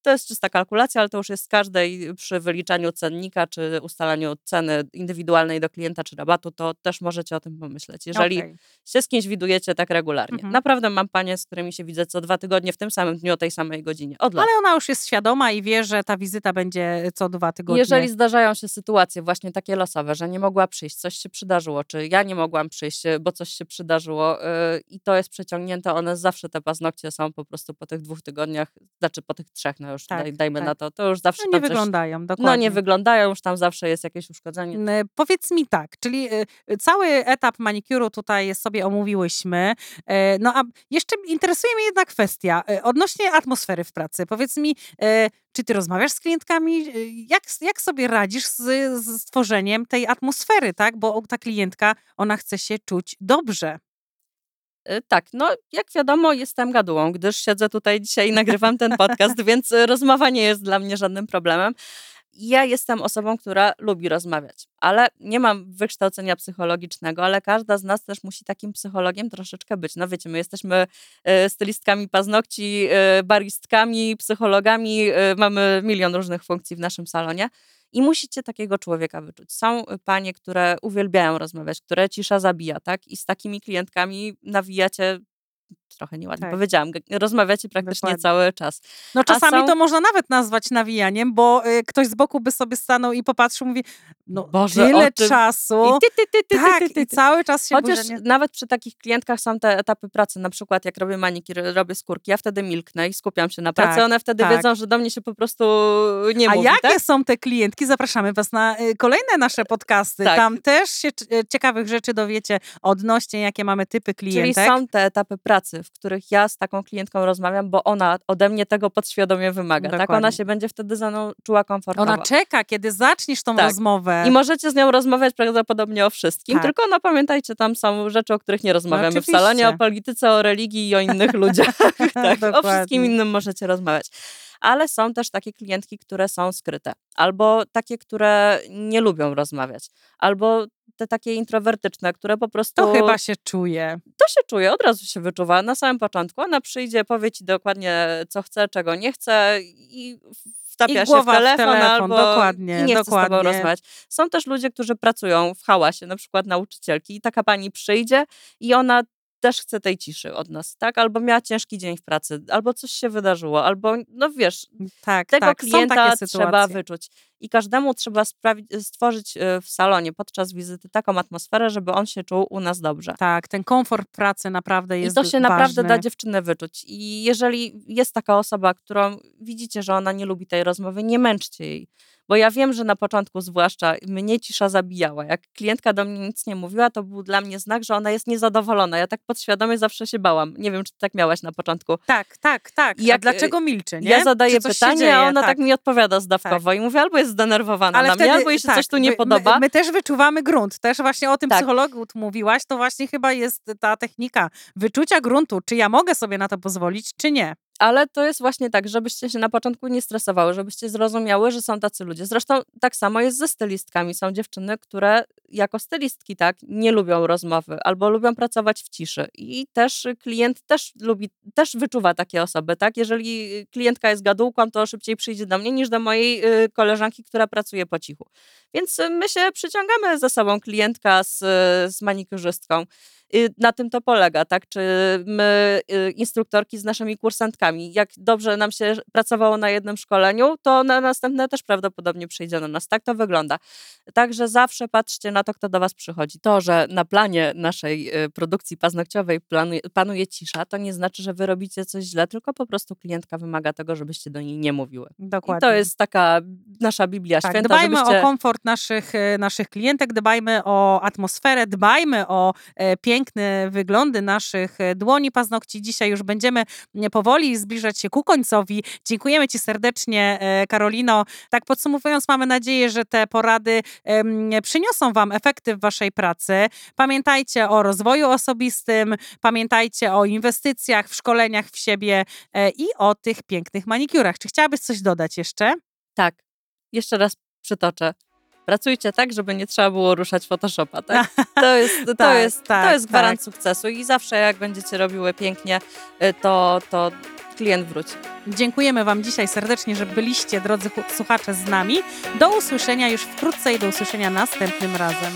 Speaker 2: to jest czysta kalkulacja, ale to już jest z każdej przy wyliczaniu cennika czy ustalaniu ceny indywidualnej do klienta czy rabatu, to też możecie o tym pomyśleć. Jeżeli
Speaker 3: Okej.
Speaker 2: się z kimś widujecie tak regularnie.
Speaker 3: Mhm.
Speaker 2: Naprawdę mam panie, z którymi się widzę co dwa tygodnie w tym samym dniu o tej samej godzinie. Od lat.
Speaker 3: Ale ona już jest świadoma i wie, że ta wizyta będzie co dwa tygodnie.
Speaker 2: Jeżeli zdarzają się sytuacje właśnie takie losowe, że nie mogła przyjść, coś się przydarzyło, czy ja nie mogłam przyjść, y, bo coś się przydarzyło yy, i to jest przeciągnięte, one zawsze te paznokcie są po prostu po tych dwóch tygodniach, znaczy po tych trzech, no już
Speaker 3: Tak,
Speaker 2: daj, dajmy
Speaker 3: tak.
Speaker 2: na to, to już zawsze
Speaker 3: no, nie
Speaker 2: coś,
Speaker 3: wyglądają, dokładnie.
Speaker 2: No nie wyglądają, już tam zawsze jest jakieś uszkodzenie.
Speaker 3: Powiedz mi tak, czyli y, y, cały etap manikuru tutaj sobie omówiłyśmy. E, No a jeszcze interesuje mnie jedna kwestia odnośnie atmosfery w pracy. Powiedz mi, czy ty rozmawiasz z klientkami? Jak, jak sobie radzisz z, z stworzeniem tej atmosfery, tak? Bo ta klientka, ona chce się czuć dobrze.
Speaker 2: Y, Tak, no jak wiadomo, jestem gadułą, gdyż siedzę tutaj dzisiaj i nagrywam ten podcast, więc y, rozmowa nie jest dla mnie żadnym problemem. Ja jestem osobą, która lubi rozmawiać, ale nie mam wykształcenia psychologicznego, ale każda z nas też musi takim psychologiem troszeczkę być. No wiecie, my jesteśmy y, stylistkami paznokci, baristkami, psychologami, mamy milion różnych funkcji w naszym salonie. I musicie takiego człowieka wyczuć. Są y, panie, które uwielbiają rozmawiać, które cisza zabija, tak? I z takimi klientkami nawijacie, trochę nieładnie
Speaker 3: Tak.
Speaker 2: powiedziałam, rozmawiacie praktycznie
Speaker 3: Dokładnie.
Speaker 2: cały czas.
Speaker 3: No czasami
Speaker 2: są-
Speaker 3: to można nawet nazwać nawijaniem, bo y, ktoś z boku by sobie stanął i popatrzył, mówi, no
Speaker 2: Boże,
Speaker 3: tyle
Speaker 2: tym-
Speaker 3: czasu.
Speaker 2: I ty, ty, ty, ty,
Speaker 3: tak,
Speaker 2: ty, ty,
Speaker 3: i
Speaker 2: ty.
Speaker 3: cały czas się
Speaker 2: Chociaż nawet przy takich klientkach są te etapy pracy, na przykład jak robię manikir, robię skórki, ja wtedy milknę i skupiam się na pracy,
Speaker 3: Tak,
Speaker 2: one wtedy
Speaker 3: tak.
Speaker 2: wiedzą, że do mnie się po prostu nie
Speaker 3: A
Speaker 2: mówi,
Speaker 3: jakie
Speaker 2: tak?
Speaker 3: są te klientki? Zapraszamy Was na y, kolejne nasze podcasty.
Speaker 2: Tak.
Speaker 3: Tam też się y, ciekawych rzeczy dowiecie odnośnie, jakie mamy typy
Speaker 2: Czyli
Speaker 3: klientek.
Speaker 2: są te etapy pracy, w których ja z taką klientką rozmawiam, bo ona ode mnie tego podświadomie wymaga. Tak, ona
Speaker 3: Dokładnie.
Speaker 2: się będzie wtedy ze mną czuła komfortowo.
Speaker 3: Ona czeka, kiedy zaczniesz tą
Speaker 2: Tak.
Speaker 3: rozmowę.
Speaker 2: I możecie z nią rozmawiać prawdopodobnie o wszystkim,
Speaker 3: Tak.
Speaker 2: tylko no pamiętajcie, tam są rzeczy, o których nie rozmawiamy w
Speaker 3: oczywiście.
Speaker 2: salonie, o polityce, o religii i o innych ludziach. tak, o
Speaker 3: Dokładnie.
Speaker 2: wszystkim innym możecie rozmawiać. Ale są też takie klientki, które są skryte, albo takie, które nie lubią rozmawiać, albo te takie introwertyczne, które po prostu...
Speaker 3: To chyba się czuje.
Speaker 2: To się czuje, od razu się wyczuwa na samym początku. Ona przyjdzie, powie ci dokładnie, co chce, czego nie chce i wtapia
Speaker 3: I
Speaker 2: się w
Speaker 3: głowa w
Speaker 2: telefon,
Speaker 3: telefon,
Speaker 2: albo
Speaker 3: dokładnie,
Speaker 2: i nie chce z tobą
Speaker 3: dokładnie.
Speaker 2: rozmawiać. Są też ludzie, którzy pracują w hałasie, na przykład nauczycielki i taka pani przyjdzie i ona też chce tej ciszy od nas, tak? Albo miała ciężki dzień w pracy, albo coś się wydarzyło, albo, no wiesz,
Speaker 3: Tak,
Speaker 2: tego
Speaker 3: tak. Są
Speaker 2: klienta trzeba wyczuć. I każdemu trzeba stworzyć y, w salonie podczas wizyty taką atmosferę, żeby on się czuł u nas dobrze.
Speaker 3: Tak, ten komfort pracy naprawdę
Speaker 2: I
Speaker 3: jest
Speaker 2: to się naprawdę
Speaker 3: ważny.
Speaker 2: da dziewczynę wyczuć. I jeżeli jest taka osoba, którą widzicie, że ona nie lubi tej rozmowy, nie męczcie jej. Bo ja wiem, że na początku zwłaszcza mnie cisza zabijała. Jak klientka do mnie nic nie mówiła, to był dla mnie znak, że ona jest niezadowolona. Ja tak podświadomie zawsze się bałam. Nie wiem, czy ty tak miałaś na początku.
Speaker 3: Tak, tak, tak.
Speaker 2: Jak,
Speaker 3: Jak, A dlaczego milczy, nie?
Speaker 2: Ja zadaję pytanie, a ona tak. mi odpowiada zdawkowo i mówi, albo jest zdenerwowana na mnie, albo jej się
Speaker 3: tak,
Speaker 2: coś tu nie
Speaker 3: my,
Speaker 2: podoba.
Speaker 3: My, my też wyczuwamy grunt. Też właśnie o tym
Speaker 2: Tak.
Speaker 3: psychologu mówiłaś, to właśnie chyba jest ta technika wyczucia gruntu. Czy ja mogę sobie na to pozwolić, czy nie?
Speaker 2: Ale to jest właśnie tak, żebyście się na początku nie stresowały, żebyście zrozumiały, że są tacy ludzie. Zresztą tak samo jest ze stylistkami. Są dziewczyny, które jako stylistki tak nie lubią rozmowy albo lubią pracować w ciszy. I też klient też lubi, też wyczuwa takie osoby, tak? Jeżeli klientka jest gadułką, to szybciej przyjdzie do mnie niż do mojej y, koleżanki, która pracuje po cichu. Więc my się przyciągamy ze sobą klientka z, z manikurzystką. Y, na tym to polega, tak? Czy my, y, instruktorki z naszymi kursantkami, jak dobrze nam się pracowało na jednym szkoleniu, to na następne też prawdopodobnie przyjdzie do nas. Tak to wygląda. Także zawsze patrzcie na to, kto do was przychodzi. To, że na planie naszej y, produkcji paznokciowej planuje, panuje cisza, to nie znaczy, że wy robicie coś źle, tylko po prostu klientka wymaga tego, żebyście do niej nie mówiły. I
Speaker 3: Dokładnie.
Speaker 2: to jest taka nasza Biblia
Speaker 3: Tak,
Speaker 2: święta,
Speaker 3: dbajmy
Speaker 2: żebyście...
Speaker 3: o komfort naszych, naszych klientek, dbajmy o atmosferę, dbajmy o e, piękne wyglądy naszych e, dłoni, paznokci. Dzisiaj już będziemy m, powoli zbliżać się ku końcowi. Dziękujemy Ci serdecznie, e, Karolino. Tak podsumowując, mamy nadzieję, że te porady przyniosą Wam efekty w Waszej pracy. Pamiętajcie o rozwoju osobistym, pamiętajcie o inwestycjach w szkoleniach w siebie e, i o tych pięknych manikurach. Czy chciałabyś coś dodać jeszcze?
Speaker 2: Tak, jeszcze raz przytoczę. Pracujcie tak, żeby nie trzeba było ruszać Photoshopa, tak? To jest, to
Speaker 3: Tak,
Speaker 2: jest,
Speaker 3: tak,
Speaker 2: to jest gwarant
Speaker 3: tak.
Speaker 2: sukcesu i zawsze jak będziecie robiły pięknie, y, to, to klient wróci.
Speaker 3: Dziękujemy Wam dzisiaj serdecznie, że byliście, drodzy słuchacze, z nami. Do usłyszenia już wkrótce i do usłyszenia następnym razem.